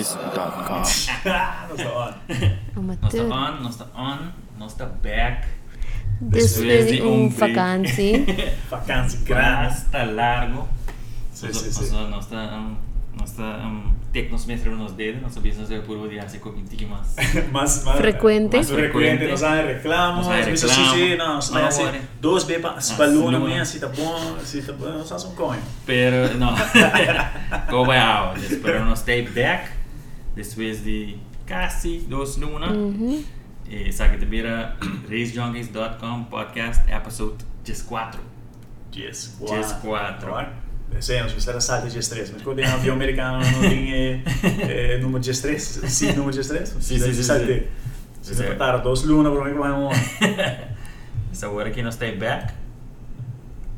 Nerdist.com. no está on. No está on, no back. Después, Después de un vacancy. vacancy grande. Hasta largo. Sí, o, sí, o, sí. O sea, no está. Um, no está um, nos um, dedos, no sabíamos puro de hace cognitivo más, más, más frecuente. Más frecuente, nos hay reclamos, nos reclamos. Sí, sí, não, não, não, assim, dois bepas para luna, amanhã, assim tá bom, não só um coin. Pero, não, como é áudio, pero nos tape deck. Depois de quase duas lunas. Uhum. E sabe que vira racejunkies.com podcast episode 14. Yes, Yes, quatro. Sim, nós precisamos salto de estresse, mas quando tem um avião americano não tem eh, eh, número de estresse, sim, número de estresse, Sim, sim, sim, saltei. sim. Se botar dois lunas para mim, vai um Essa hora aqui nós stay back.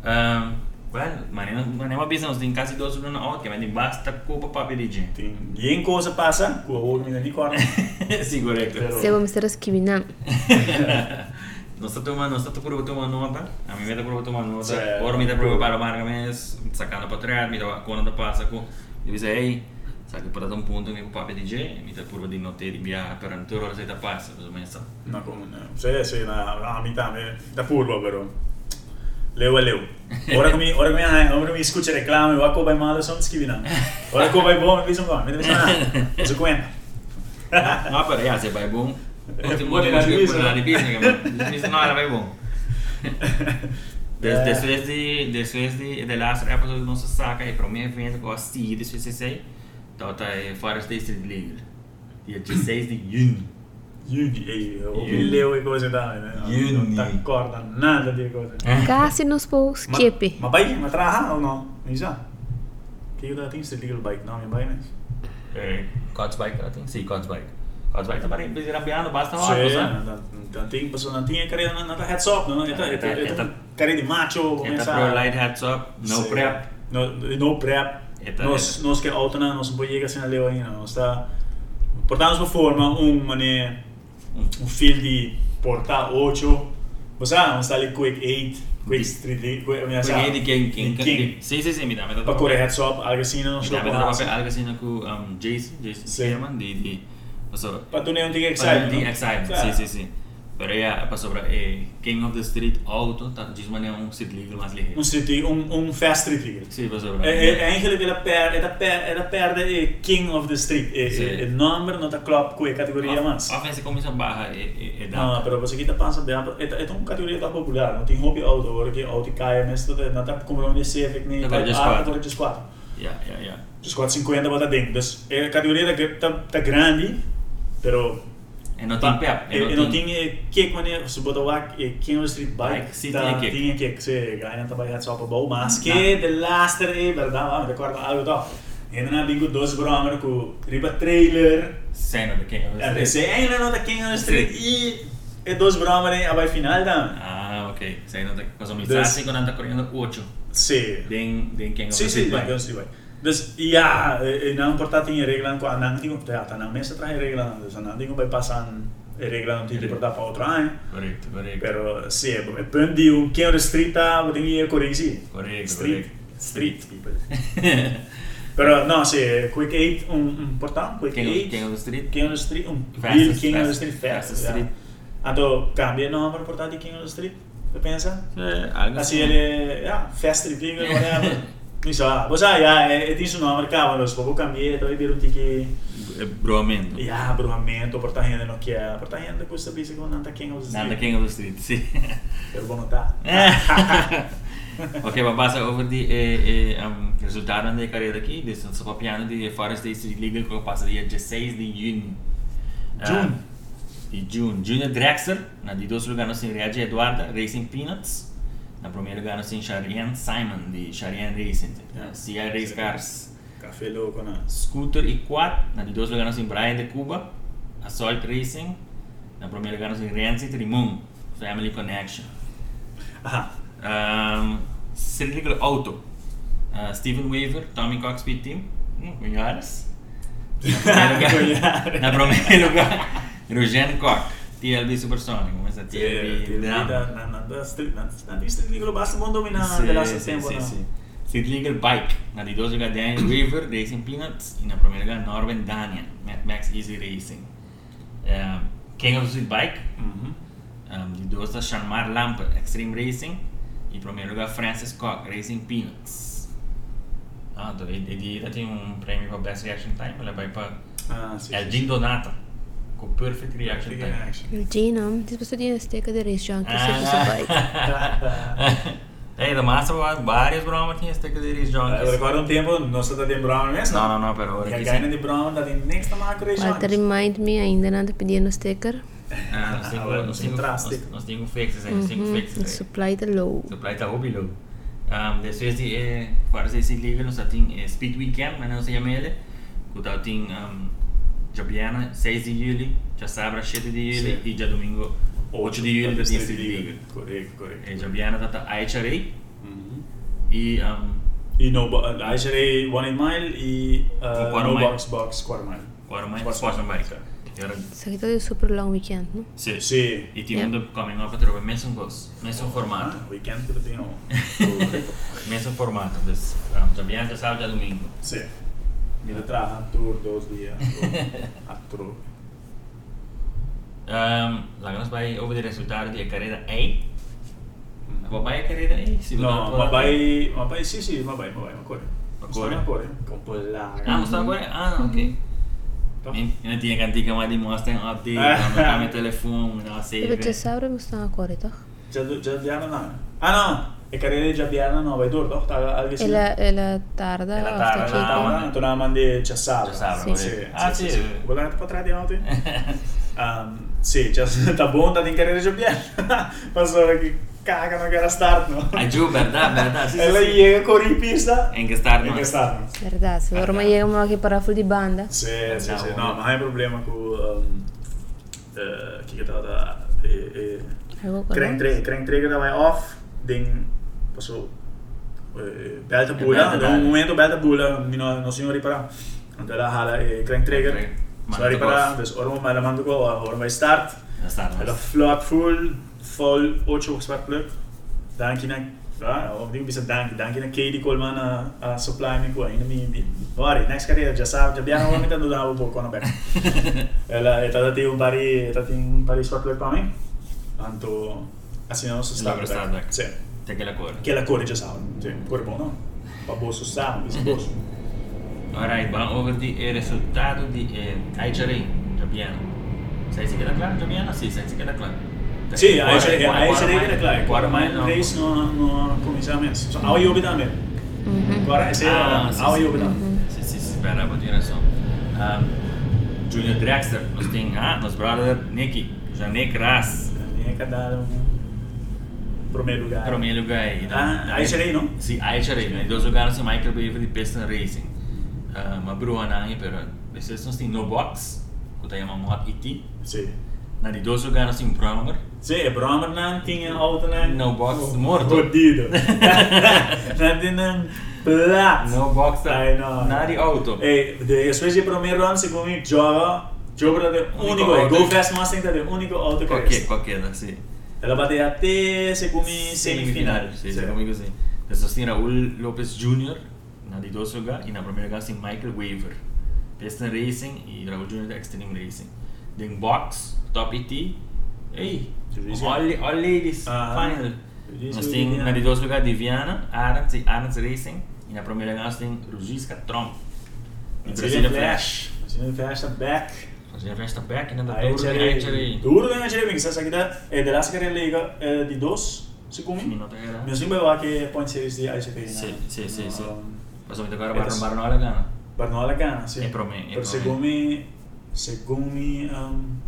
Um, Well, maar nema business din kasi dos na okay, man din basta ko pa papirigin. Yen in sa pasa, ko ho mi ni kwarto. Si correcto. Se vamos estar escribiendo. No está tomando, no está puro tomando nota. A mí me está puro tomando nota. Ahora me está puro para marca mes, sacando para atrás, me está cuando pasa con. Yo dice, "Hey, Sa che portato un punto che papà dice, mi dà pure di notte di via per un turno se da passa, cosa pensa? Ma come? Sì, sì, una, una metà, da furbo però. Leu leu. Ora come, ora ora mi va come male, sono scrivendo. Ora buono, mi sono qua, mi devi suonare. Cosa cuenta? Não, para já, você vai bom. Último Pode último na que divisa, por na né? divisa, mas isso não era vai bom. Des, É. Depois de, depois de, de last episode não se saca, e para mim evento que eu assisti, depois de sei, então tá é Forest District League. Dia 16 de junho. Juni, ehi, o Juni. leu e cose da me. Juni. Non ti accorda nada di cose. Quase nos Ma, skip. ma bike, ma traha o no? Mi sa. Che io da tem sta legal bike, no, mi bike nes. É, Cots Bike, ela tem? Sim, Cots Bike. Cots Bike também precisa rampeando, basta Sì, hora, sabe? non tem, posso non tinha carriera non ta heads up, no? Eta eta Eta- carriera di macho, come Eta pro light heads up, no prep. No, no prep. Nós, nós que não, nós não podemos assim na leu ainda, nós está portamos uma forma um mané un, field de porta 8, o sea, quick 8, quick 3 quick, 8 King, King, Sí, sí, sí, mira, Para correr algo así, no, mira, algo así, no, um, Jason, Jason. Sherman, de, de, o sí, sí, sí. Passou para eh, King of the Street Auto, tá, diz maneira um street legal mais ligeiro. Um street, um, um fast street legal. Passou para. É, é, eigenlijk ela perde, ela perde, ela perde é King of the Street. É, Sim. é, é número não está club com a categoria mais. Ofensa começa barra e e Não, dá. pero você tá pensando bem, é, é uma categoria tá popular, não tem hobby auto, agora que auto cai, mas tudo não tá como de ser, que nem ah, just 4. Ja, ja, ja. Just 450 bota dentro. Dus é a categoria tá, tá, tá grande, pero E não tem pep, e, e não tinha que maneira, se botar lá é King of the Street Bike, tá, tinha tinha que se ganha também hat só para bom, mas que de last é verdade, ah, me recordo algo tal. Ainda na bingo dois bromer com riba trailer, King of the até Street. se tá King of the Street e e dois bromer a vai final da. Ah, ok. Cena de cosa mi sa assim quando anda correndo 8. Sim. Den den King Sim, the Street ja, e não importa tinha regra com a não tinha, ja, tá não mesa traz regra, dus não tinha vai passar a regra não tinha que portar para outro ano. Correcto, correcto. Pero sì, il punto di un chiaro street a vuol dire corresi. Corretto, Street, street people. Però no, sì, quick 8 un quick of, 8. King of the Street. King of the Street, un the fast- Street fast. ja. street. Anto cambia nome of the Street? Você pensa? Eh, algo Assim ele, ja, fast street whatever. Não sei, você ja, é, seu nome, cara, mas vou cambiar, então vira um tique, Eh, Broamento. ja, bruhamento, porta renda no que é, porta bisa com nanta King of the Street. Nada King of the Street, sim. Per volontà. ok, maar passa over die eh, eh, um, resultaten da carreira aqui. Dus nós estamos piano de Forest District League que passa dia 16 de junho. June. de junho. Junior Drexler, na de dois lugares Reage Eduarda, Racing Peanuts. Na primeiro lugar assim, Charian Simon, de Charian Racing. Yeah. CR Race Cars. Café louco, né? Scooter e Quad, na de dois lugares assim, Brian de Cuba. Assault Racing. Na primeiro lugar assim, Renzi Trimum, Family Connection. Aha. Um, Cyril Auto. Uh, Steven Weaver, Tommy Cox Pit Team. Hum, Cunhares. Na primeiro lugar. Cunhares. Na primeiro lugar. Rugen Koch. TLB Supersonic, come TLB, TLB da, da, da, da, Street, da, da Street Legal Basketball Legal Bike, na di dosega Dan River Racing Peanuts, in promenega Norven Daniel, Max Easy Racing. Ehm, King of the Street Bike, mm-hmm. um, di dosa Shanmar Lampert Extreme Racing, in promenega Francis Cock Racing Peanuts. Ah, dove, è di dati un premio per Best Reaction Time, la vai per... Ah, sì, com Perfect. Reaction Time. action. Il Gino, ti posso dire stecca di race junkie se questo bike. Ei, da massa várias bromas tinha de Eh, junkies. Ricordo un tempo, non sto da Brown mesmo? Não, não, não, pero ora Che aqui gaina sim. di Brown da di next macro e Walter remind me ainda nada pedindo sticker. Ah, nós Ah, temos, agora nós temos, nós, traste. nós temos fixes, nós temos Uhum. fixes. Supply the low. Supply tá hobby low. Um, depois de eh, para esse liga nós temos eh, Speed Weekend, mas não se chama ele. O tal tem um, Ljubljana, 6 de juli, Časabra, 6 de juli sí. y ya domingo, 8 de juli, de 15 de juli. Correcto, correcto. En Ljubljana está Aicharei uh -huh. y... Um, y no, Aicharei, One Mile y uh, No mile. Box Box, Quarter Mile. Quarter Mile, Quarter Mile. Era... Seguido de super long weekend, ¿no? Sí. sí. Y tiene yeah. un coming up, pero mesmo gosto, mesmo oh, formato. Ah, weekend que tem, não. mesmo formato, então, já bem, já sábado, já domingo. Sí. Mira attrur dos dia. attrur. Um, laten we bij over de resultaten die carrera A. Waarbij carrera A? Si no, waarbij, waarbij, sì, sì, waarbij, waarbij, ancora. Ancora? Ancora. Compolare. Ah, sta ancora? Ah, ok. Io ti cantica ma dimostra un attimo, non mi telefono, non sei. Perché Saura mi sta ancora, toch? Già, già, già, no. Ah, no! ekarriga jabiyani novaydur ila ila tarda tunda namandi jasavra jasavra sì ah sì guardate potrà di notte um, sì c'è stata bonda di incarriere jabiyani passare che cagano che era startno. È giù, verda, verda. Sì, Ela sì. je kori pista. In che startno. In che startno. Verda, se ormai è imamo che paraful di banda. Sì, sì, sì. No, ma hai problema con... Um, ehm, uh, eh, chi che tata... Eh, eh. Crank 3 che tava off, ding prosto e, eh, belta bula, da un momento belta bula, mino non sono riparato. Non te la hala e crank trigger. Okay. Sono riparato, dus ormai me la mando go, ormai start. Ja, start. Ela flop full, vol 8 gesprek pluk. Dankie na Ah, of die bisa danki, danki na Katie Coleman a, a supply mi qua, in mi vari, next carriera già sa, già abbiamo mi tanto davo poco na back. Ela è stata ti un pari, è stata un pari sport per me. Tanto assinano su start back. Sì. Tem aquela cor. Que ela corre já sabe. Sim, corre bom não. Para bolso sabe, isso bolso. Alright, vamos over di eh, resultado di eh, Aicharei, Jabiana. Sai se queda claro, Jabiana? Sì, sai se queda claro. Sim, aí Quarter é claro. Agora mais não. race no no começamento. Ao também. Mhm. Agora esse é sì, ao sì. yoga também. Sì, sì, sì, spera, poi tiene razón. Um, Junior Dragster, nos tem, ah, nos brother Nick Ras, Nem cada um primeiro lugar. primeiro lugar aí. Ah, Aicharei, não? Sì, Aicharei, né? Dois lugares em Michael Baver de Piston Racing. Uh, ma bruha na aí, pero esses nós tem no box, que tá chamando Mod IT. Sim. Na de dois lugares tem Brahmer, Sim, é Brahma não tinha auto não. No box, morto. Fodido. Não tinha plá. no box Ai, no. na de auto. E de specie primeiro ano, me, gioca, gioca de Único. Go Fast Mustang de único auto que Qualquer, é. qualquer, sì. Ela bate até, secondo me, semifinal. Sì, sì, comigo sì. Adesso tem Raul Lopez Jr. na de dois lugares e na primeira lugar tem Michael Waver. Piston Racing e Raul Jr. Extreme Racing. Tem box, top ET. Ei, Juízo. all, ladies, Ah, final. Nós de temos Viana. na de dois lugares Diviana, Arants e Arants Racing. E na primeira lugar tem Ruziska Trump. E Brasília Flash. Brasília Flash tá back. Né? Da Aí Tour, c'è aí Duro da c'è perché sa che da e della sera lega eh, di dos, secondo me. Minuto era. Mi sembra che point series di ICP. Sì, sì, sì, sì. Um, Mas vamos agora É para das- Barnola Gana. Barnola Gana, sì. E per me, e Per per secondo me, secondo me, um,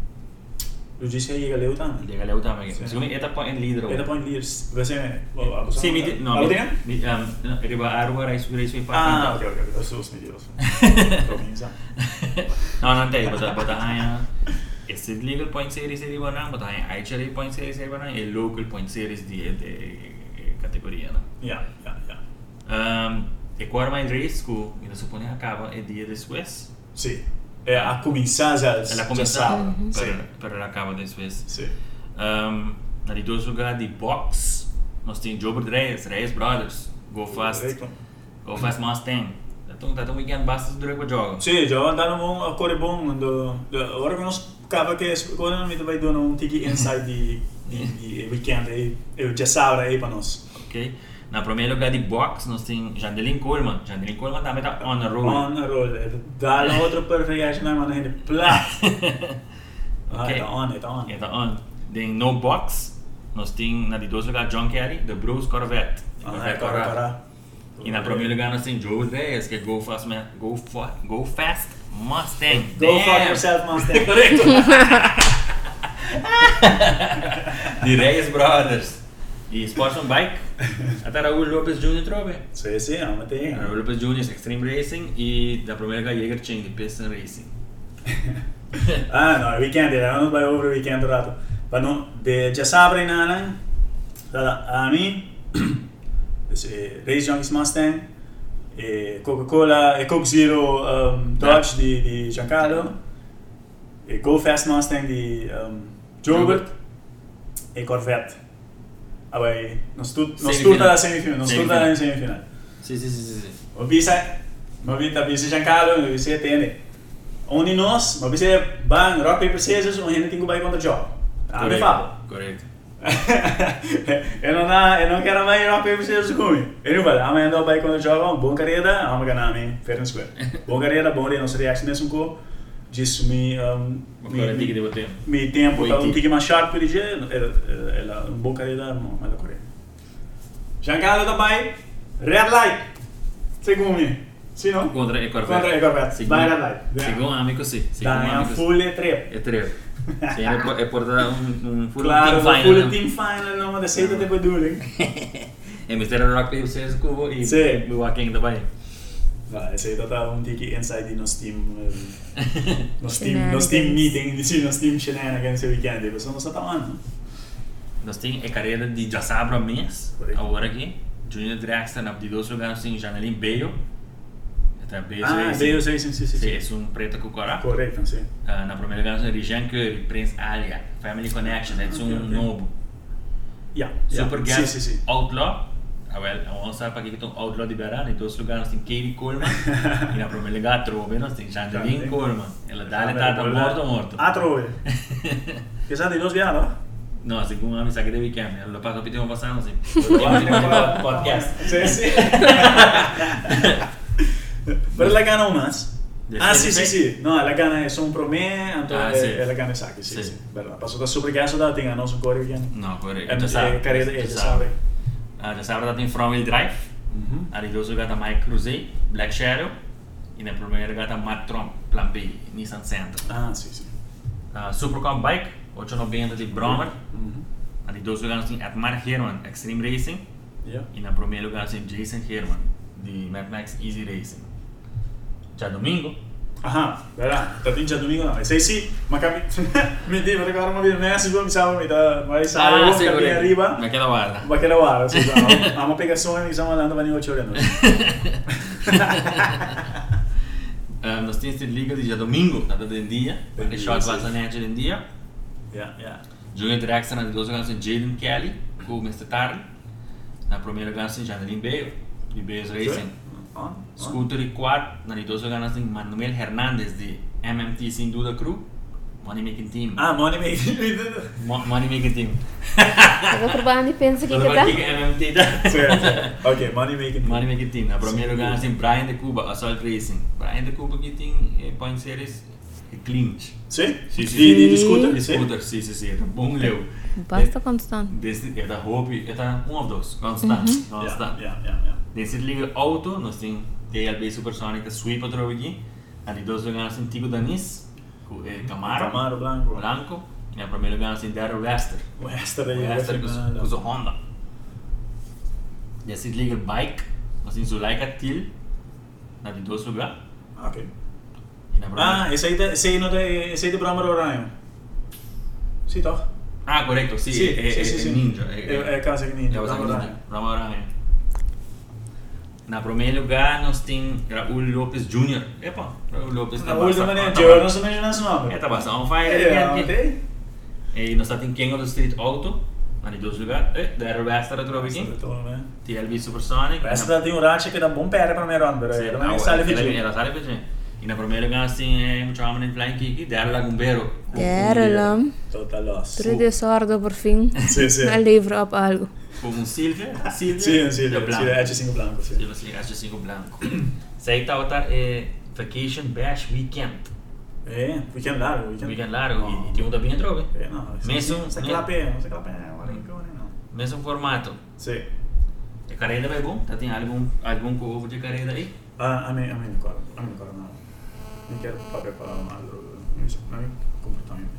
Ljudje je Leutan. Llega Leutan, ik zeg niet eta point leader. Eta point leaders. We zijn Sí, no. ¿Lo tienen? Mi um arriba Arwa Rice Race Ah, ah okay, okay. Eso es mi Dios. No, no te, but but I is it legal point series serie bana, pues, actually point series serie bana, el local point series die de eh, categoría, ¿no? Yeah, yeah, yeah. Um, e quarta mais race, que acaba é dia de Sí. E a cominciare già, Ela già começa sabato. Sì. per per ela acaba depois. Sì. Um, na de dois lugares de box, nós temos Joe Reyes, Reyes Brothers, Go Fast. Go Fast Mustang. Então, tá um weekend basta durante o jogo. Sì, già andando bom, a corre bom, ando, ora che non scava che ora non mi vai dando un tiki inside di, di, di weekend e e già saura aí para nós. Ok? Na primeiro lugar de box, nós temos Jandelin Coleman. Jandelin Coleman também tá on a roll. On a roll. Dá outro per reaction na mano hindi plat. Ah, Ok. tá on, tá on. Ja, tá on. Den no box, nós temos na de dois lugar John Kerry, The Bruce Corvette. Ah, é, cara, cara. E na primeiro lugar nós temos Joe Reyes, que é Go Fast, Go, Fa Go Fast Mustang. Go fuck Damn. yourself, Mustang. Correcto. de Reyes Brothers. E Sportsman Bike, आता Rahul López Jr. creo que. Sí, sí, no me tengo. Raúl López Jr. es Extreme Racing y la primera que llega Ching Piston Racing. ah, no, el weekend, era un baile over weekend rato. Pero de Jasabra y Nalan, a mí, eh, Race Junkies Mustang, eh, Coca-Cola, e Coke Zero um, Dodge di, di Giancarlo, e Go Fast Mustang di um, Gilbert, e Corvette. Ah, vai, stu, non Semifinal. stuta la semifinale, non stuta Semifinal. in semifinale. Sim, sim, sim, sim. Ma bisa, ma vita bisa Giancarlo, ma bisa tene. Um de nós, ma bisa bang, rock, paper, scissors, um gente tem que vai contra o jogo. Ah, me fala. Correto. eu não dá, eu não quero mais rock, paper, scissors comigo. Ele vai, amanhã vai contra o jogo, bom carreira, vamos ganhar, me, fair and square. Bom carreira, bom dia, nossa reação nesse um co. Disso me, um, sharp por dia, ela, um bom carreira, não, mas ela corre. Giancarlo também, red light, segundo me, sim não? Contra e Corvette. Contra e Corvette. Segundo, Vai, amigo, sim. Segundo Dá, é um amigo, sim. full e trip. É treve. Sim, é por, é por dar um, um full Claro, team final. full team final, não, mas aceita depois do link. É mistério rock paper scissors cubo e Sim. o Vai, aceita tá um tiki inside di nos team, eh, nos team, team meeting, sim, nos team shenanigans esse weekend, você não está falando. Nós temos a carreira de Jassabra mês, Correto. agora aqui. Junior Dragster na de dois lugares tem Janelin Beio. Até Beio Ah, veio, sim, sim, sim, Sim, sim. é um preto com corá. Correto, sim. Uh, na primeira lugar tem Rijan Curry, Prince Alia, Family Connection, é um novo. Yeah, Super yeah. Gas Sim, sim, sim. Outlaw. vamos a para que estão ao lado de Berana, em dois lugares tem Kevin Coleman, e na primeira liga atrou, bem nós tem Jandelin Coleman. Ela dá ele tá morto morto. Atrou. Que sabe nós ganhar, não? No, así como a mí saqué de weekend, lo paso pito pasando, sí. podcast. Sí, sí. Pero la gana más. Ah, sí, sí, sí. No, la gana es un promé, entonces ah, la gana saque, sí, sí. Verdad. Pasó da super gaso da tinha nosso corre again. No, corre. Entonces, em, eh, carrera. Sabe. Ah, ela tem front wheel drive. Ali dois lugares tem Mike Cruzei, Black Shadow. E na primeira tem Matt Trump, Plan B, Nissan Sentra. Ah, sì, sì. Uh, Supercom Bike, 890 de Bromer. Mhm. Ali dois lugares tem Edmar Herman, Extreme Racing. Yeah. E na primeira lugar tem Jason Herman, de Mad Max Easy Racing. Já domingo, Ah, bella. Da tinga domingo no. E sei sì, ma capi... mi dico, ricordo una video messa, mi sa, mi da... Vai sai, Ah, sì, capi arriba. Naquela guarda. Ma che la guarda, sì, no. Amo pegazione, mi stiamo andando venire a giorno. Uh, nós temos de liga de domingo, nada de dia. Bem Porque shot vai ser de dia. Yeah, yeah. Junior Drexler na dois lugares tem Jaden Kelly, com o Mr. Tarly. Na primeira tem Janelin Bale, de Bales Racing. On, on. Scooter e Quad, na de dois lugares tem Manuel Hernandez, de MMT Sem Duda Crew. Money Making Team. Ah, money me. Mo- Money Making Team. Agora trabalhando e pensa aqui que é MMT tá? Certo. Ok, money making. Money Making Team. Na primeira Sim. lugar tem Brian de Cuba, Assault Racing. Brian de Cuba que tem eh, point series e clinch. Sì, Di, sì. di, di scooter? De scooter, sim, sim, sim. É bom leu. Basta constante. Desse, é da Hope, é da um of those, constant, Yeah, constant. yeah, yeah, yeah. Decirle auto, nós tem vez sweep outro aqui, ali dois lugares em Tico Danis, Camaro, Blanco, Blanco, e a Daryl Wester, Wester, Wester com Honda. Bike, nós Til, Ah, ese ahí, ese Sí. Ah, correcto, sí, sí. Ninja. Eh, Ninja. Ninja. Na primeiro lugar, nós temos Raul Lopes Jr. Epa, Raul Lopes Na última maneira, eu não sou nem nesse nome. É, tá passando on fire. É. E nós temos King of the Street Auto, die dois lugar, eh, daar Wester dat trovi Sta aqui. eh. TLB Supersonic. Resta da tem un race che da buon pere per me ron, però Sì, era una sale vicino. ela sabe bem. E na primeira lugar tem eh, um chamam em Flying Kiki, der la gumbero. Deralam. Total loss. Trude sordo por. Sì, sì. Al livro op algo. Um. Sì, sì, de sì, blanco. sì, H5 blanco. Silvia sì, H5 blanco. Sei tauta é Vacation Bash Weekend. Eh, weekend largo, weekend. Weekend largo. No. E tem um da bem trove. Eh, no, Messo- sta me- clape, sta clape, guarda che no. Mesmo formato. Sì. E carreira vai bom? Tá tem algum algum covo de carreira aí? Ah, a me, a me non ricordo, a me non ricordo no. Mi chiedo proprio qua un altro, non so, ma mi comportamento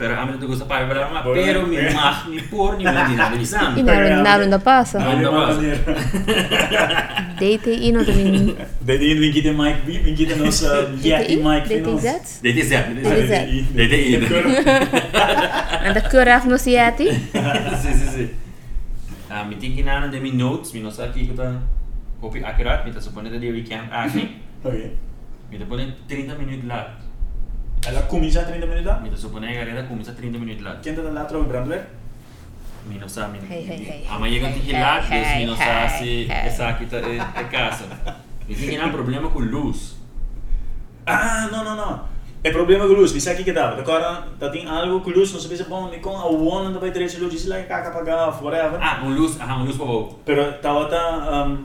Pero a menos te gusta para el programa, bueno, pero mi más, mi por, ni me dinamisan. Y naron, naron da pasa. Naron da pasa. Date in of in. Date in, we get Mike B, we get ons Yeti Mike Finos. Date Z? Date Z, date in. Date in. En dat keur af nos Yeti? Sí, sí, sí. Uh, mi tiki naron de mi notes, mi nosa aquí kuta copy accurate, mi ta supone de weekend, ah, sí. Okay. Mi te pone 30 minutos largo. Alla comincia 30 minuti da. Mi tá suponendo que a carreira começa 30 minutos lá. Chi è dall'altro Brandler? Mi não sabe. Hey, hey, hey. Amanhã que lá, Hey, não hey, sabe se hey. essa aqui tá é, é casa. Mi tinha que dar problema com luz. Ah, no, no, no. Il problema con lui, mi sa chi che dava, d'accordo? Da tin algo con lui, non sapesse bom, mi con a one da vai direito lui, dice like caca paga, whatever. Ah, um luz, ah, um luz para o Pero tava tá um,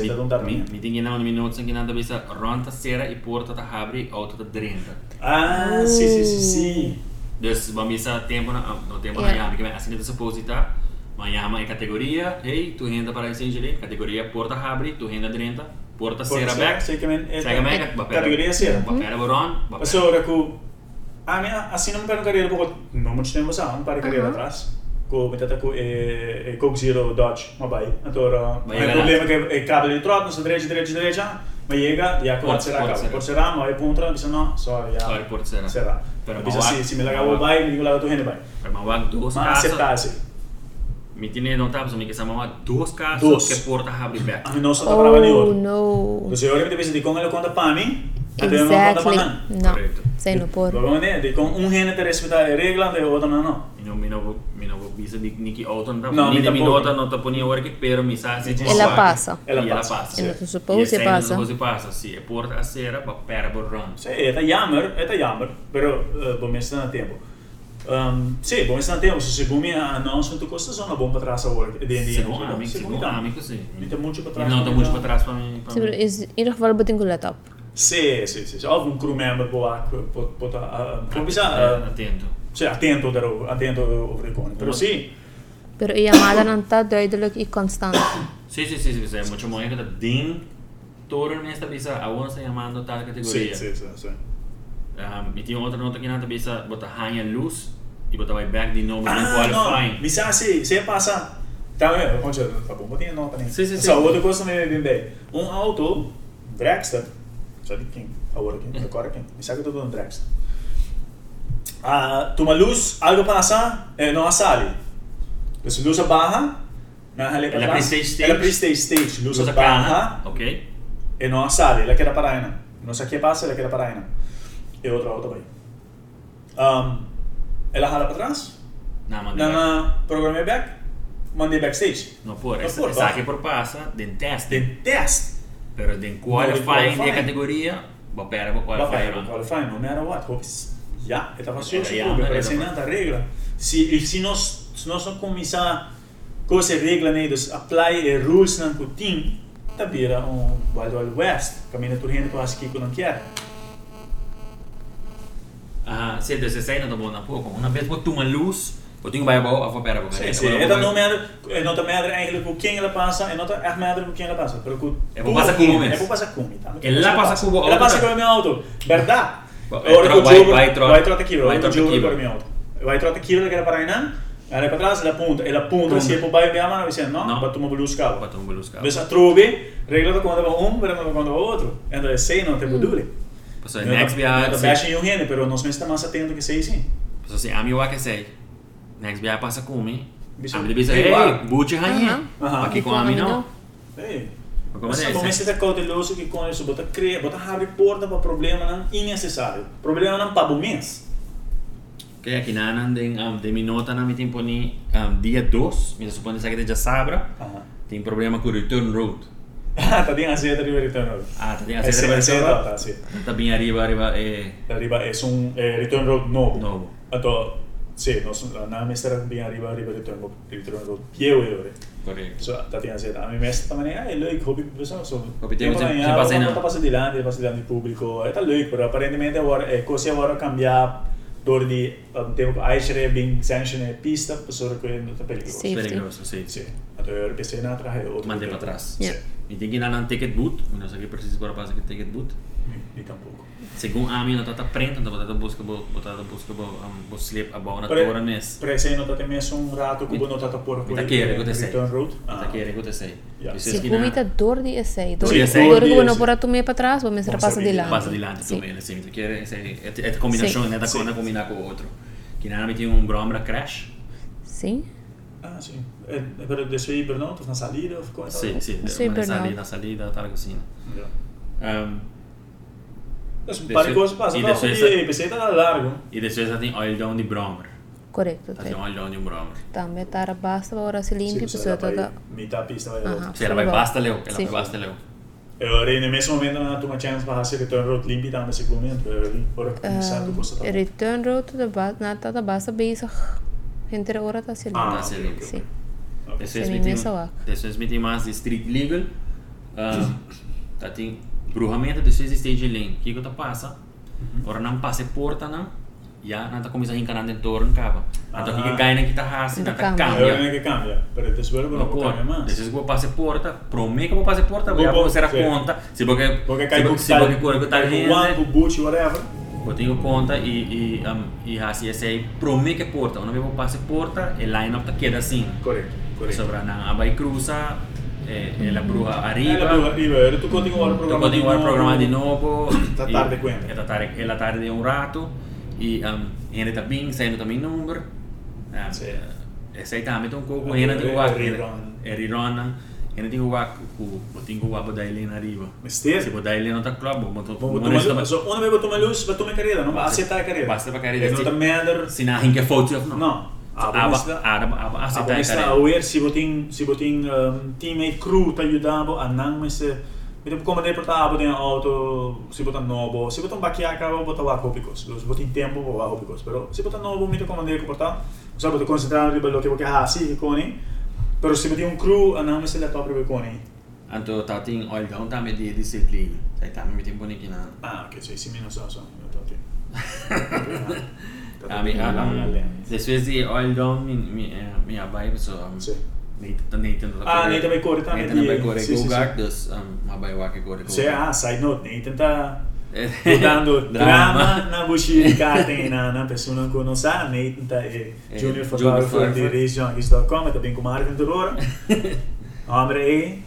aí Mi, tá dando mi, tratamento. mi tinha não, mi notes aqui nada bisa ronta cera e porta tá abre, auto tá drenta. Ah, sim, sim, sim, sim. Dus vamos bisa tempo na no tempo na Yeah. yama, que assim é suposita. Mas yama é categoria, hey, tu renda para esse jeito, categoria porta abre, tu renda drenta, porta cera back. Sei que men, Sai back, categoria cera. Papera boron, Mas ora que a minha assim não me quero carreira porque não tempo já, não para carreira Uhum. atrás. cu, uite cu e, Coke Zero Dodge Mobile. Allora, problema è che il cavo di troppo, sono 13, 13, 13, ma Iega di accorzerà cavo. Accorzerà, ma è punto, dice no, so, ja. So, porcerà. Serà. Però dice sì, sì, me la cavo Mobile, tu ne vai. Va dos casos. Ma. Mi tiene notable, mi che siamo dos casos dos. porta a abrir back. Ah, non so da no. Così ora mi devi dire lo conta Pami. Exactly. No. Sei no por. Lo vamos a decir, con un gene te regla, te no. Y no, mi no non non Niki auto non No, ni mi de mi tampoco. nota non te ponia work pero mi sa si Ela passa. Ela Ela passa. passa. E non si suppose passa. Non si passa, sì, e porta a sera per run. Sì, è jammer, è jammer, però uh, bom mestre na tempo. Um, sì, bom mestre na tempo, se segumi a não são tu costa zona bom para trás a work. E dentro Segundo amigo, segundo amigo sì. Mi tá muito para E trás. não tá muito para trás para mim. Sim, pero is in geval beting ko laptop. Sì, sì, sì, of un crew member boa, pota, uh, come bisa. Cioè, attento, darò, attento overcone. Pero sí. Pero y llamada no está duidelijk y constante. Sí, sí, sí, sí, sí. Mucho más que din todo en esta pizza aún está llamando tal categoría. Sí, sí, sí. Um, y tiene otra nota que en esta pizza bota hanya luz y bota vai back de nuevo ah, qualifying. No, bisa sí, se pasa. También, concha, tampoco tiene nota nem. Sí, sí, sí. Só outra coisa também bem bem. Um auto Dragster. Sabe quem? Agora quem? Agora quem? Bisa que todo um Dragster. Ah, toma luz, algo passa, eh, não sale. Dus luz barra, na Ela pre-stage stage. Ela pre-stage stage, luz barra, ok? e não sale, ela quer parar ainda. Não sei o que passa, ela quer parar ainda. E outra auto vai. Um, ela rala para trás, Não, mas na programa back, mandei backstage. Não por, Não essa, por, tá? aqui por passa, den test, Tem test. pero den qualifying qualifying. de categoria, va pera va qualifying. para qualifying, no matter what. Hope ya, esta facción se cumple, pero sin nada regla. Si, si nos, si nos comienza cosa regla, né, dos apply e rules nan putin ta vira um Wild Wild West, camina turrendo com as que não quer. Ah, se você sai na boa na pouco, uma vez botou uma luz, Poting ba bo afo pera bo kare. Sì, e non matter e non matter eigenlijk hoe king la passa e non echt matter hoe king la passa, però cu E può passa come? E può passa come? E la passa cubo. La passa come auto. Verdad? Vai- Ora vai- o jogo vai trota- vai trota aqui, vai vai trota trota aqui, aqui vai. com o meu auto. Vai trota aqui, ela quer parar aí não. Ela para trás, ela apunta, ela apunta, se é por baixo minha mano, vai ser não, Não. para tomar luz carro. Botou um a trove, regra quando vai um, regra quando vai outro. Então é sei não tem budule. Passou next viagem. baixa em um rene, pero nós mesmo estamos atento que sei sim. Passou assim, a mi wa que sei. Next viagem passa com mim. Bicho, A mi bisa, hey, hey, buche ranhe. Aham. Aham. Aqui com a mi Você começa a ter cauteloso que com isso, bota cria, bota abre porta para problema não innecessário. Problema não para bumens. Que aqui na nan den um, de ah, minota na mitem poni um, ah, dia 2, me supone que já sabra. Uh -huh. Tem problema com o return road. ah, tá bien hacia arriba return road. Ah, tá bien hacia arriba. Ese, tá. Tá bien arriba, arriba eh arriba es un eh, return road novo. Novo. Então, sim, sí, nós na mestra bem arriba, arriba return road, return road. Pieu, eu. Tatjana Sedami mestäminen ja ei löi se on sun. Hopitiin se pasena. Tapasi Dylan, tapasi Dylan di pubblico. E tal löi, però apparentemente war, eh, così war cambiare door die eh, um, tempo ijsere bing sanctione pista per che non pericoloso. Pericoloso, sì. Sì. Ad ora che se ne attrae o. Mande patras. Sì. Mi tingin anan ticket boot, una sa che per si guarda che ticket boot. E tampouco. Segundo a minha nota tá prenta, então botar busca bo botar busca bo um, bo slip a bola na Pre- tora mes. Prese não tá tem mesmo um rato que não tá por Mi tá quere, que sei. return road. Mi tá quere, que sei. Yeah. Se que vomita dor de essay. Dor de sim. Dor que de por tu me para trás, vamos Vamos passa abrir, de dilante Sim. também, assim, tu quer essa é a combinação, Sim. né, da Sim. coisa combinar com o outro. Que nada me tinha um brombra crash. Sim. Ah, sim. É, é para descer aí, burnout, na salida, ou ficou Sim, sim, Sim, na salida, na salida, tal assim. Mas um E Não, desce e essa- aí, pensei tá largo. e depois já tem oil down de brombra. Correto. Tá tem oil down de brombra. Também tá basta para se limpe, Sim, pessoa vai toda. Metade da pista vai. Se ela vai basta leu, Sim. vai basta leu. Eu orei no mesmo momento na tua chance para fazer return road limpo também esse momento. Eu ora. Return road the bus, nada da basta bezig. Entre hora tá se Ah, limpe. Tá se. Depois Sim, me tem, nessa wak. depois me tem mais de street legal. Um, tá tem bruhamento depois de stage lane. O que que tá passa? Ora não passa porta não. Já não começando a encarar dentro do torno capa. Então o que Ah. que ganha que tá rasa, não Não tá cambia. Nem que cambia, pero después No não cambia. Depois que eu passe porta, promete que vou passar porta, Vou vou fazer a conta. Se porque Porque cai com porque se porque corre que tá One, gente, o boot, whatever. eu tenho conta e e um, e assim esse promete que porta, uma vez eu passe porta, o line up tá queda assim. Correto, correto. Sobra na abai cruza, eh, ela bruja Ela arriba. pro arriba, eu tu continua o Tu programa continua o programa de novo. Tá e- tarde com ele. É tá tarde, ela tarde de um rato. E um, tá bem, saindo também número. Um, Sim. Esse aí também tem um pouco, É, ele tem é, o é rerun. É rirona. Ele tem o waco, o tem o waco da ele na arriba. Mister. Se ele não tá club, botou Vou tomar luz, só uma vez vou tomar luz, vou tomar carreira, não vai aceitar a carreira. Basta pra carreira. Não tá merda. Se não rinque foto, não. Não. अब आरब अब आसे अब मिस्ता aware si boting si boting um, ehm, teammate crew ta yudabo anang mes Mitap ko manay pata abo din auto si botan nobo si botan bakia ka bo tawa ko picos si botin tempo bo ako picos pero si botan nobo mitap ko manay ko pata sa botan concentrado di bello che bo che ah, ha si koni però si botin un crew anang mes la proprio koni Anto tating oil gaun tame di disiplin. Sai tame mitin bonikin. Ah, ok, cioè si meno so so. Tati. A mi a Después de oil down mi mi eh, mi abai so um. Nathan Nathan Ah, Nathan vai correr também Nathan vai correr go sim, guard dus um abai wa que correr go Sei, ah, side note, Nathan tá Eh, dando drama na de karting na na pessoa que não sabe, Nathan tá é É, junior photographer de racejunkies.com, tá bem com Marvin Turora. Hombre aí,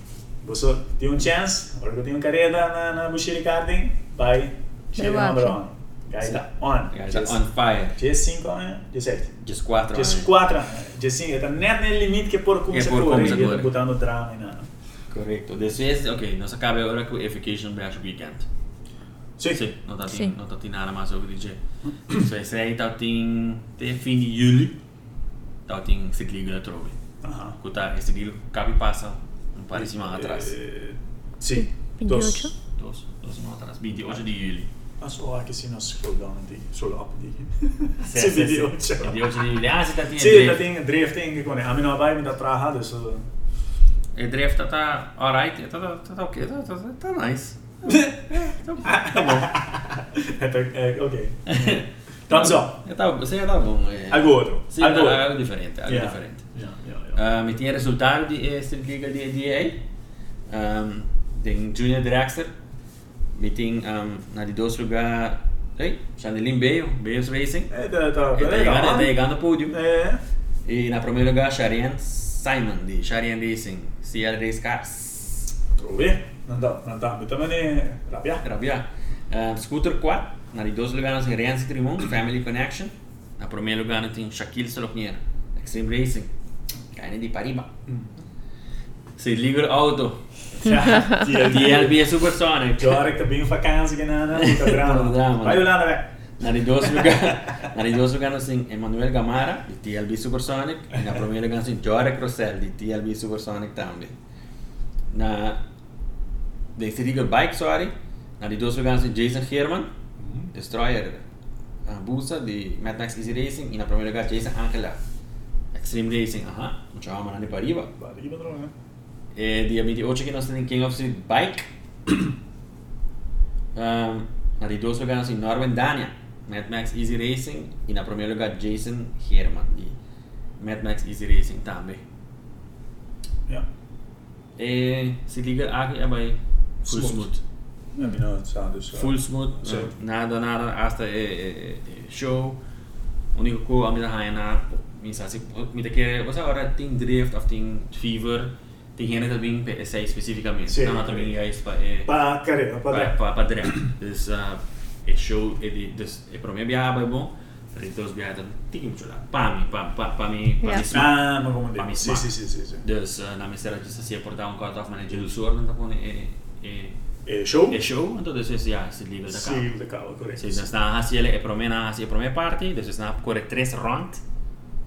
você tem um chance, agora que eu tenho uma carreira na na de karting, vai chega number lá, on. Guy tá on. Guys are on fire. Dia 5 anos, dia 7. Just quatro. Dia anos. 4 anos, dia 5, tá net no limite que por como Que se por corre, como se ele tá corre. botando drama e nada. Correcto. Después, ok, nós acaba agora com Effication Bash Weekend. Sim. Sim, não tá Sim. tem, não tá tem nada mais sobre dizer. So esse aí tá tem até fim de julho. Tá tem ciclismo na trove. Aham. Kuta esse dia cabe passa um par de semana atrás. Sim. 28? Dos. Dos, semanas atrás, 28 de julho. Ah, só aqui se nós scroll down di solo up di. Sim, Se sim, video. sim. 28 de julho. Ah, você tá tem Sì, da drift. ting drifting che con a meno vai mi da traha adesso. E drift tá alright, tá tá tá ok, tá tá tá nice. Tá bom. Eh, ok. Thumbs up. Tá, você já tá bom. É. Outro. Sim, outro. algo diferente, algo Yeah. diferente. Yeah, yeah, yeah. Um, e tinha resultado de esta liga de DA. Um, tem Junior Dragster. Tem um, dois lugar. Ei, Chandelin Beio, Beios Racing. É, tá, tá, Ele tá tá legal. chegando, tá ao pódio. É. E na primeiro lugar, Sharian Simon, de Sharian Racing, CL Race Cars. Trove. Não dá, não dá. Mas também rabia. Rabia. Um, Scooter 4, na de dois lugares, Renzi Trimont, Family Connection. Na primeiro lugar, tem Shaquille Solopnier, Extreme Racing, Kaine de Pariba. Se Ze liever auto. Ja, DLB Supersonic. Ja, ik heb een vakantie gedaan. Wij willen aan de weg. Naar die doos naar die doos gaan we Emmanuel Gamara, de TLB Supersonic. En la primera canción Jorge Rosell, de TLB Supersonic también. Na de este City Bike, sorry. Naar die doos gaan Jason German, Destroyer. Ah, Busa, de Mad Max Easy Racing. En la primera canción Jason Angela, Extreme Racing. Ajá, mucho vamos a ir para arriba. Para arriba, Eh, dia 28 que nós temos King of Street Bike. um, na de dois lugares tem Norman Dania, Mad Max Easy Racing. E na primeiro lugar Jason Herman, de Mad Max Easy Racing também. Ja. E se liga aqui é bem full Smooth. smooth. Ja, sa dus. Full smooth, uh, nada, nada, hasta é, é, é, show. O único que a minha rainha na minha se minha que você agora tem drift of tem fever hygiëne dat ding bij para para para para para show Pami pami pami de. Sí, sí, sí, sí. Ah, se pues, eh, eh, show. El show, entonces ya es el libro de acá. Sí, de acá, correcto. Entonces nada, así el promena, así el parte, entonces nada, corre tres rounds,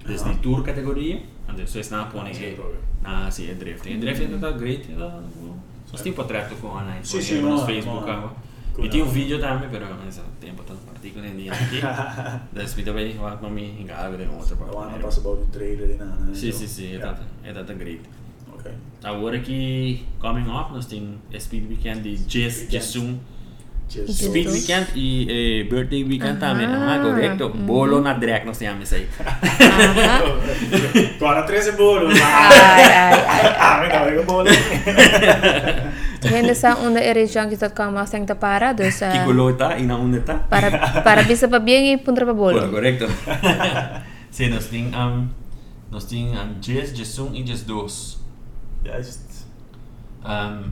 desde tour categoría, entonces nada, pone... Ah, sí, na hasi é drift. E drift é tá great, é tá Só tem portreto com Sì, sì, no Facebook. ah. con E tem um vídeo também, pero nesse tempo tanto partido nem dia aqui. Dus mi também vai para mim engago de outro Da wanneer pas about een trailer in aan. Sim, sim, sim, é Ja. dat, é great. Oké. Agora que coming up, nós temos Speed Weekend de Jess. Jessum. Jesus. Speak Weekend y eh, Birthday Weekend Ajá. también. Ajá, correcto. Mm. Bolo na drag nos chamamos aí. Agora 13 bolos. Ai, ai, ai. Ah, ik bolo. Hende sa onda erisjunkies.com afsteng te para, dus... Uh, Kikulota, ina onda ta. Para, para bisa pa bien y puntra pa bolo. Correcto. sí, nos ting, um, nos ting, um, Jess, Jessung y Jess Dos. Ja. Um,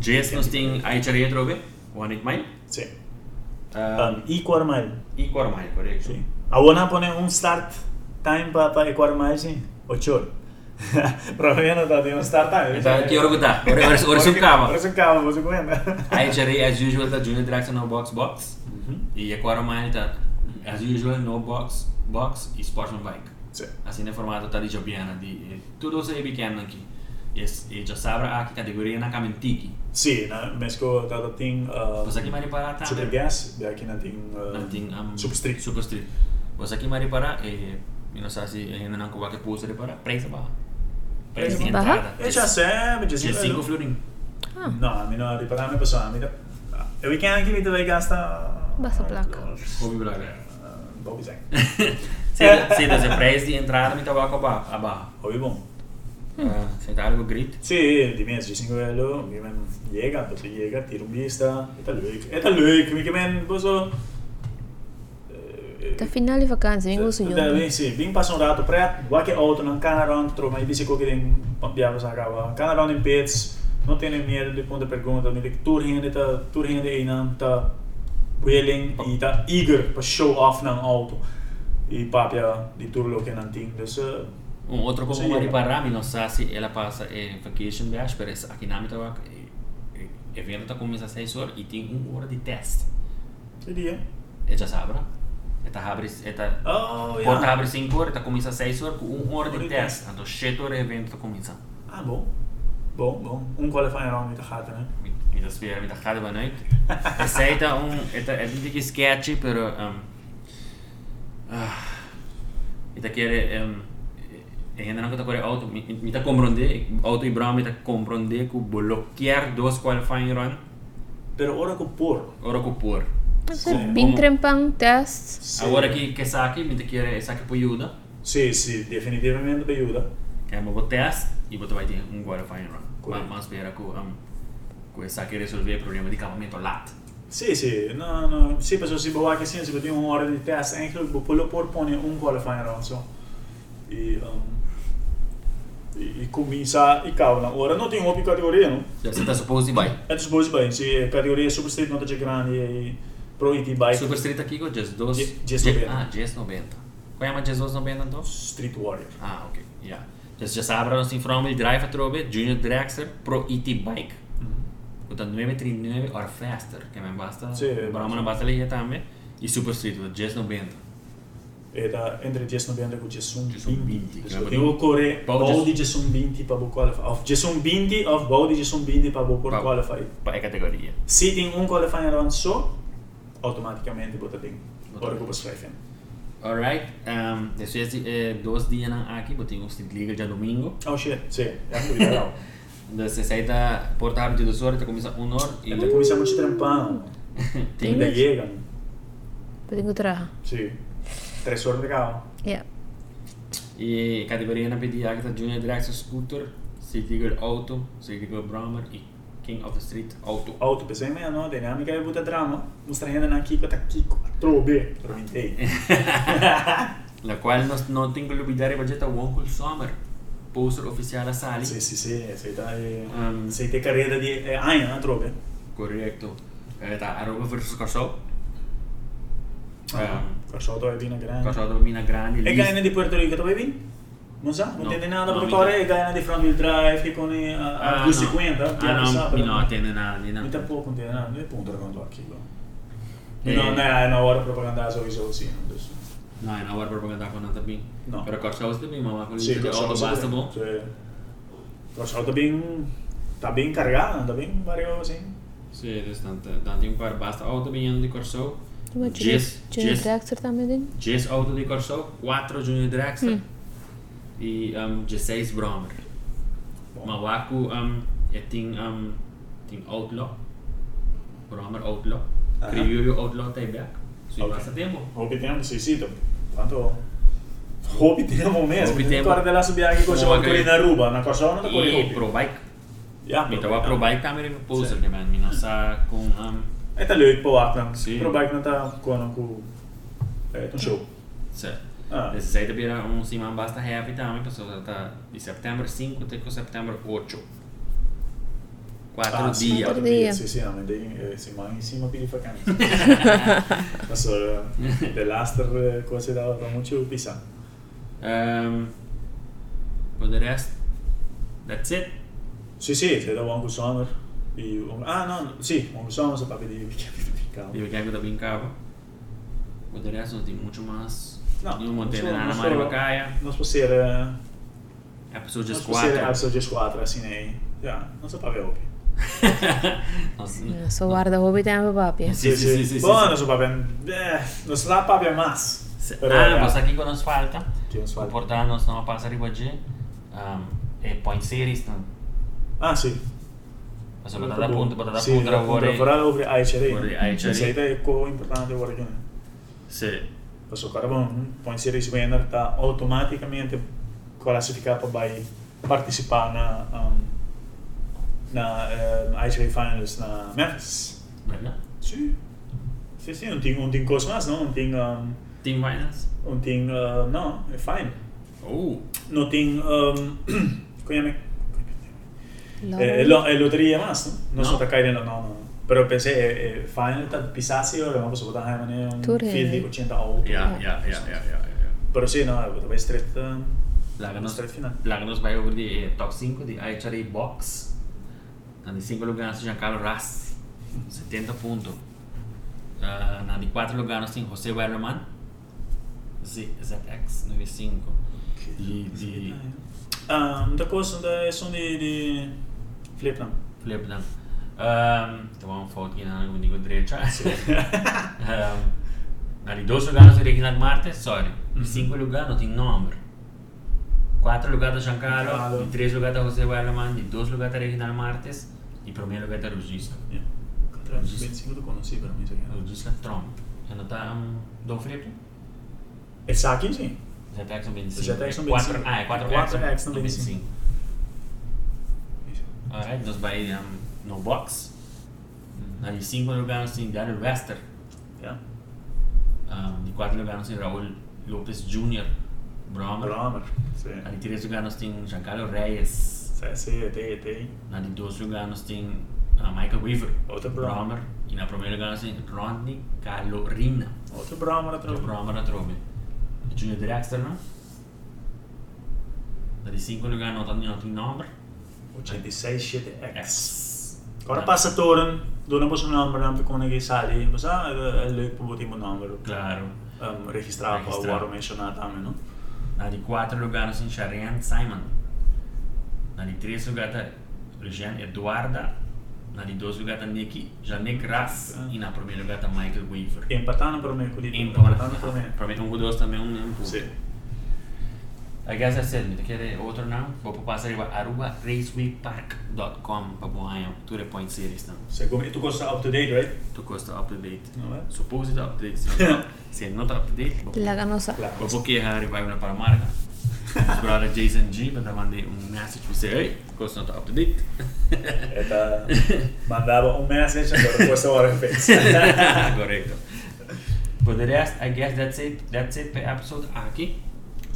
Jess nos ting, aicharia trove? Ja. One Eight Mile. Sí. Ah, um, y Quarmile. Y Quarmile, correcto. Sí. ¿A vos un start time para pa Quarmile? Sí. 8 horas. Romeno está un start time. Está aqui as usual tá junior traction no box box. E agora mais tá as usual no box box e sportsman bike. Sim. Assim formato tá de jobiana de tudo você é pequeno aqui. je sabra aki ah, kategorija enaka mentiki. Si, na, mesko tata ting... Eh, uh, Pasaki mari para tata. Super eh, gas, biaki na ting... Uh, na ting... Um, super street. Super street. Pasaki mari para, eh, minosasi, eh, nananko wake pulsa de para, preisa baha. Preisa entrada. E c'ha sempre, c'è sempre. C'è cinco florin. Ah. No, mi no, riparami posso, mi da... Ah, e we can anche mi dove gasta... Basta ah, placa. Hobby placa. Bobby Zack. Se da se presi entrada mi tabacco a baha. Hobby bom. Sei tá algo grit. Sì, di mezzo, 5 quello, mi men llega, dopo llega, tiro un vista, e ta. E ta leuk, mi che men posso Ta final vakantie, wingo su Da, yun. bem, sim, vim passar um rato preto, qualquer outro não canaron, trou, mas disse que eu queria pampiava sa acaba. Canaron em pets, não tem medo de ponta pergunta, me que tour hende tá, tour hende aí não tá willing e tá eager para show off na auto. E papia di tour lo que não tem, uh, Um outro como Sim. Mari Parami, não sei se ela passa em vacation bash, mas aqui na minha tava evento tá começa às 6 horas e tem uma hora de teste. seria. E já sabe, Eta abre, eta Oh, porta ja. abre 5 horas, eta começa às 6 horas com 1 hora de teste. Então 7 horas evento tá começando. Ah, bom. Bom, bom. Um qualifying round das weer met de gade van uit. Het zei dat um, het niet que sketchy, pero um, ah, ita quiere um, Herinnerend dat ik bij de auto, niet te comprende, auto in brand, niet te comprende, ik blokkeer dos qualifying run. Pero ahora con por. Ahora con por. Bintrempang test. Sí. Ahora que que saque, me te quiere saque por ayuda. Sí, sí, definitivamente por ayuda. Que me vou test e vou vai ter um qualifying run. Mas mas espera que um que saque resolver o problema de acampamento lat. Sí, sí, no, no, sí, pues, pero si vou aqui sim, se eu tenho uma hora de test, eigenlijk vou pôr por pôr um qualifying run só. E um, e, e comincia e calma. Ora não tem uma categoria, não? Já você tá suposto vai. É dos bois bem, se categoria super street não tá grande e pro IT bike, Super Street aqui 2. Je- Jazz 90. Ah, Jazz 90. Qual é a Jazz 90 então? Street Warrior. Ah, ok. Ja. Dus je sabe dat in Fromel Drive atrobe, Junior Dragster Pro ET Bike. Portanto, 939 or faster, que me basta. Sì, Brahma não basta lì também. E Super Street, Jazz 90. E da entre Jason 90 e Jason Jason 20. 20, Devo che correre Bau bau Jas- di Jason 20 para o qualify. Of Jason 20 of bau di Jason 20 para o qualify. Para a categoria. Se tem um qualifying round só, automaticamente bota bem. Ora que você fazer. Alright, um, depois de eh, dois dias aqui, botei um Street League já domingo. Oh shit, sì, è molto legal. Dus você sai da portável de duas horas, começa uma hora e E cominciamo a trampare. tem Ainda chegam. Pwede ko traha. Sì. stresor legado. Ja. Je gaat die berekenen bij die jagd Junior draagt een scooter, City auto, City Girl Brahmer en King of the Street auto. Auto, pensei meia não, dinâmica é puta drama. Mostrando na Kiko, tá Kiko, trobe, provintei. La cual no, no tengo que olvidar que está Wonkel Summer, poster oficial a Sally. Sí, sí, sí, aceita, eh, um, aceita carrera de eh, año, ¿no, trobe? Correcto. Eh, está arroba versus casó. Uh -huh. um, Casotto e Vina Grande. Casotto e Vina Grande. E Guyana di Puerto Rico dove vi? Non so, non no, tiene nada no, percorre e Guyana di Front Wheel Drive che con a, a ah, No. Ah no, sa, no, tiene nada. Mi tampoco tiene nada, non è punto quando a chilo. Eh. E... Non è una ora propaganda sowieso così, non so. No, è una ora propaganda con Nata Bing. No. Però cosa vuol dire mamma con il sì, auto basta boh? Sì. Cosa vuol dire? Sta ben cargata, sta ben vario sì. Sì, tanto, tanto un par basta auto bing di corso. Diba, Jazz, Junior Jazz, Dragster tama din? Jazz auto di Corso, 4 Junior Dragster. Hmm. E um, 16 Brahmer. Ma waku um, e ting um, ting Outlaw. Brahmer Outlaw. Aha. Criollo Outlaw tai back. So Ok. basta tempo. Hopi tempo, sì, sì. Quanto Hopi tempo mesmo. Hopi tempo. della subia che cosa Oh, con ok. na ruba, na non da E corri Pro Hopi. Bike. Ja, Mi tava Pro Bike também poster, Sì. que man, com um, E tá leuk po akna. Sì. Com com é um show. se. Ah. Desse sei também um cima basta happy também, pessoal tá de setembro 5 até com setembro 8. Quatro Ah, dias. quattro quattro dia. Sì, sì, no, ma dei, eh, sì, ma insieme a Pili Vacanza. Adesso, eh, dell'Aster, eh, cose da, da molto pisa. Um, for the rest, that's it. Sì, sì, sei da Uncle Summer. E, ah, no, sì, Uncle Summer sapeva di di cavolo. E eu quero também cava. For the rest, não tem muito mais. No, Não montei non so- nada Maria Bacaia. Non so se era... Episode Non so se era 4. episode 4, assim, né? Ja, non sapeva Hopi. Nossa, Yeah, so guarda, hobi tama papi. Sì, sì, sì, sì, Buono, sì. non so papà. Eh, non so la papà mas. Se- Però, ah, mas aqui quando nos falta, so o falta. portal nós não passa riba de um, e point series não. Ah, sì. Da agora. punto vorrà over ICR. Over ICR. Sì, è co importante che Sim. Questo Carbon Point Series winner está automaticamente classificato para participar na um, na uh, ICA Finals na Memphis. Verdade? Sim. Sim, sim, tem, não tem coisa mais, não. Não tem, um, Team Finance? não tem, uh, não, é fine. Oh. Não tem, um, como é Eh, lo, eh, lo diría más, ¿no? No, no. Kaiden, no, no, no. Pero pensé, eh, eh, Final Fantasy, lo vamos a botar de manera un film de 80 o Ya, ja, ja, ja. Pero sí, no, det var straight, um, Lagnos, straight final. Lagnos vai over de eh, top 5 de Aichari Box. En 5 lo ganó Giancarlo Rassi, 70 puntos. Uh, en 4 lo ganó José Werman, ZX, 95. Y de... Um, da ah, cosa, da, son de... de flip não. Flip dan. Um, tem uma foto aqui na digo direita. um, de 2 lugares, tem Reginald Martes, sorry. De 5 lugares, não tem nome. 4 lugares, Giancarlo. Giancarlo. De 3 lugares, José Wernerman. De 2 lugares, Reginald Martes. E primeiro lugar, Rugista. Yeah. 325 tu conosci para mim isso aqui. O Jusca Trom. E não tá um Dom Felipe? É saque sim. ZX no 25. ZX no 4, 25. ah, é 4 4X no 25. Alright, just buy um, no box. Mm-hmm. Nadie cinco lo ganó sin Darren Wester. Yeah. Um, y cuatro lo ganó sin Raúl Jr. Bromer. Bromer, sí. Nadie tres lo ganó Giancarlo Reyes. Sí, sí, sí, sí. Nadie dos lo ganó uh, Michael Weaver. Otro Bromer. Bromer. Y na primeira ganó sin Rodney Calorina. Otro Bromer atrás. Otro Bromer atrás. Junior Drexler, ¿no? Nadie cinco lo ganó, no tiene. 86-70X. Bara pasatoren doornamos een nummer dan kon ik eens alleen. Was een leuk bijvoorbeeld iemand nummer. Claro. Um, registrado para o mencionado também, não? Na de quatro lugares em Sharon Simon. Na de três lugares Jean Eduarda. Na de dois lugares Nicky Janek Ras. Ah. E na primeiro lugar Michael Weaver. Empatando para o meio. Empatando para o meio. Para mim, um dos também um. I guess that's it. ¿Te quiere otro now? Vos podés pasar igual arroba racewaypark.com para poner tu response series now. Se tu cosa up to date, right? Tu cosa up to date. No, eh? Supposed up to date. Si no, está up to date, vos, la ganosa. Vos podés dejar revival para marca. Pero ahora Jason G pues, me mandé un message y dice, hey, cosa no está up to date. Esta, mandaba un message y lo repuesto ahora en Facebook. Correcto. Pues, But the rest, I guess that's it. That's it per episode aquí.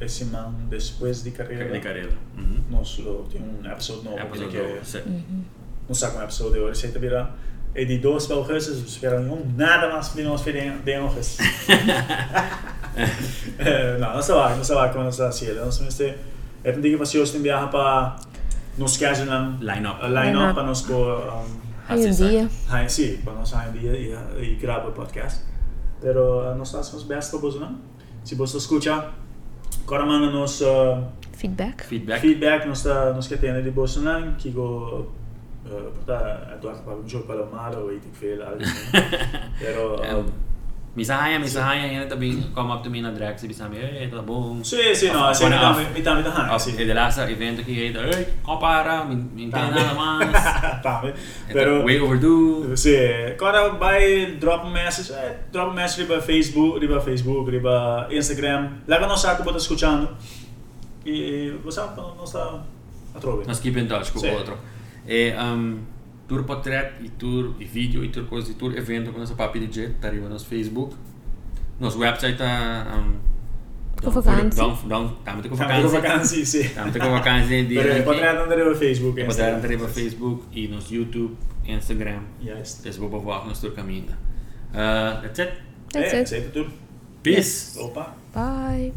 esse man depois de carreira. Di carrera. Mhm. Nós lo tem um episode novo Episode que dopo, sì. Mhm. não sabe um episode de hoje, você vira e de dois para o resto, espera não nada mais de nós de de. Não, não estava, não estava com nós assim, nós mas é é tem que fazer hoje viajar para nos casos não Line up. line up para nós Hoy en día. Hai, sim, para nós aí dia e, e grava o podcast. Pero uh, nós estamos best para você não? Se você escuta, agora manda nos uh, Feedback. Feedback. feedback nos está nos que tem de bolsa não, que go uh, porta um jogo para o mal ou isso que fez Um, um, Misahaya, misahaya, yan tabi, come up to me na Drax, sabi sa amin, eh, tá bom. Sì, sì, no, sì, On mi and dà off. mi dà mi dà Off, sì. E de lá sa evento que eh, hey, compara, min, min Tama. nada mais. Tama. Pero, Pero way overdue. Sì, agora vai drop message, eh, drop message riba Facebook, riba Facebook, riba Instagram. Que nós sabe que você escutando. E você não está a trove. Nós keep in touch com Sim. o outro. E, um, tour portrait, e tour, e vídeo, e tour coisa, e tour evento com nossa papi de jet, tá arriba no nosso Facebook. Nosso website tá... Um, Com vacância. Também com vacância. Também com vacância de... Però potrei andare a Facebook. Potrei Instagram. entrar no Facebook e no YouTube, Instagram. Yes. Dus we bewaken ons door caminho. Uh, that's it. That's Eh, it. Sei tudo. Peace. Opa. Bye.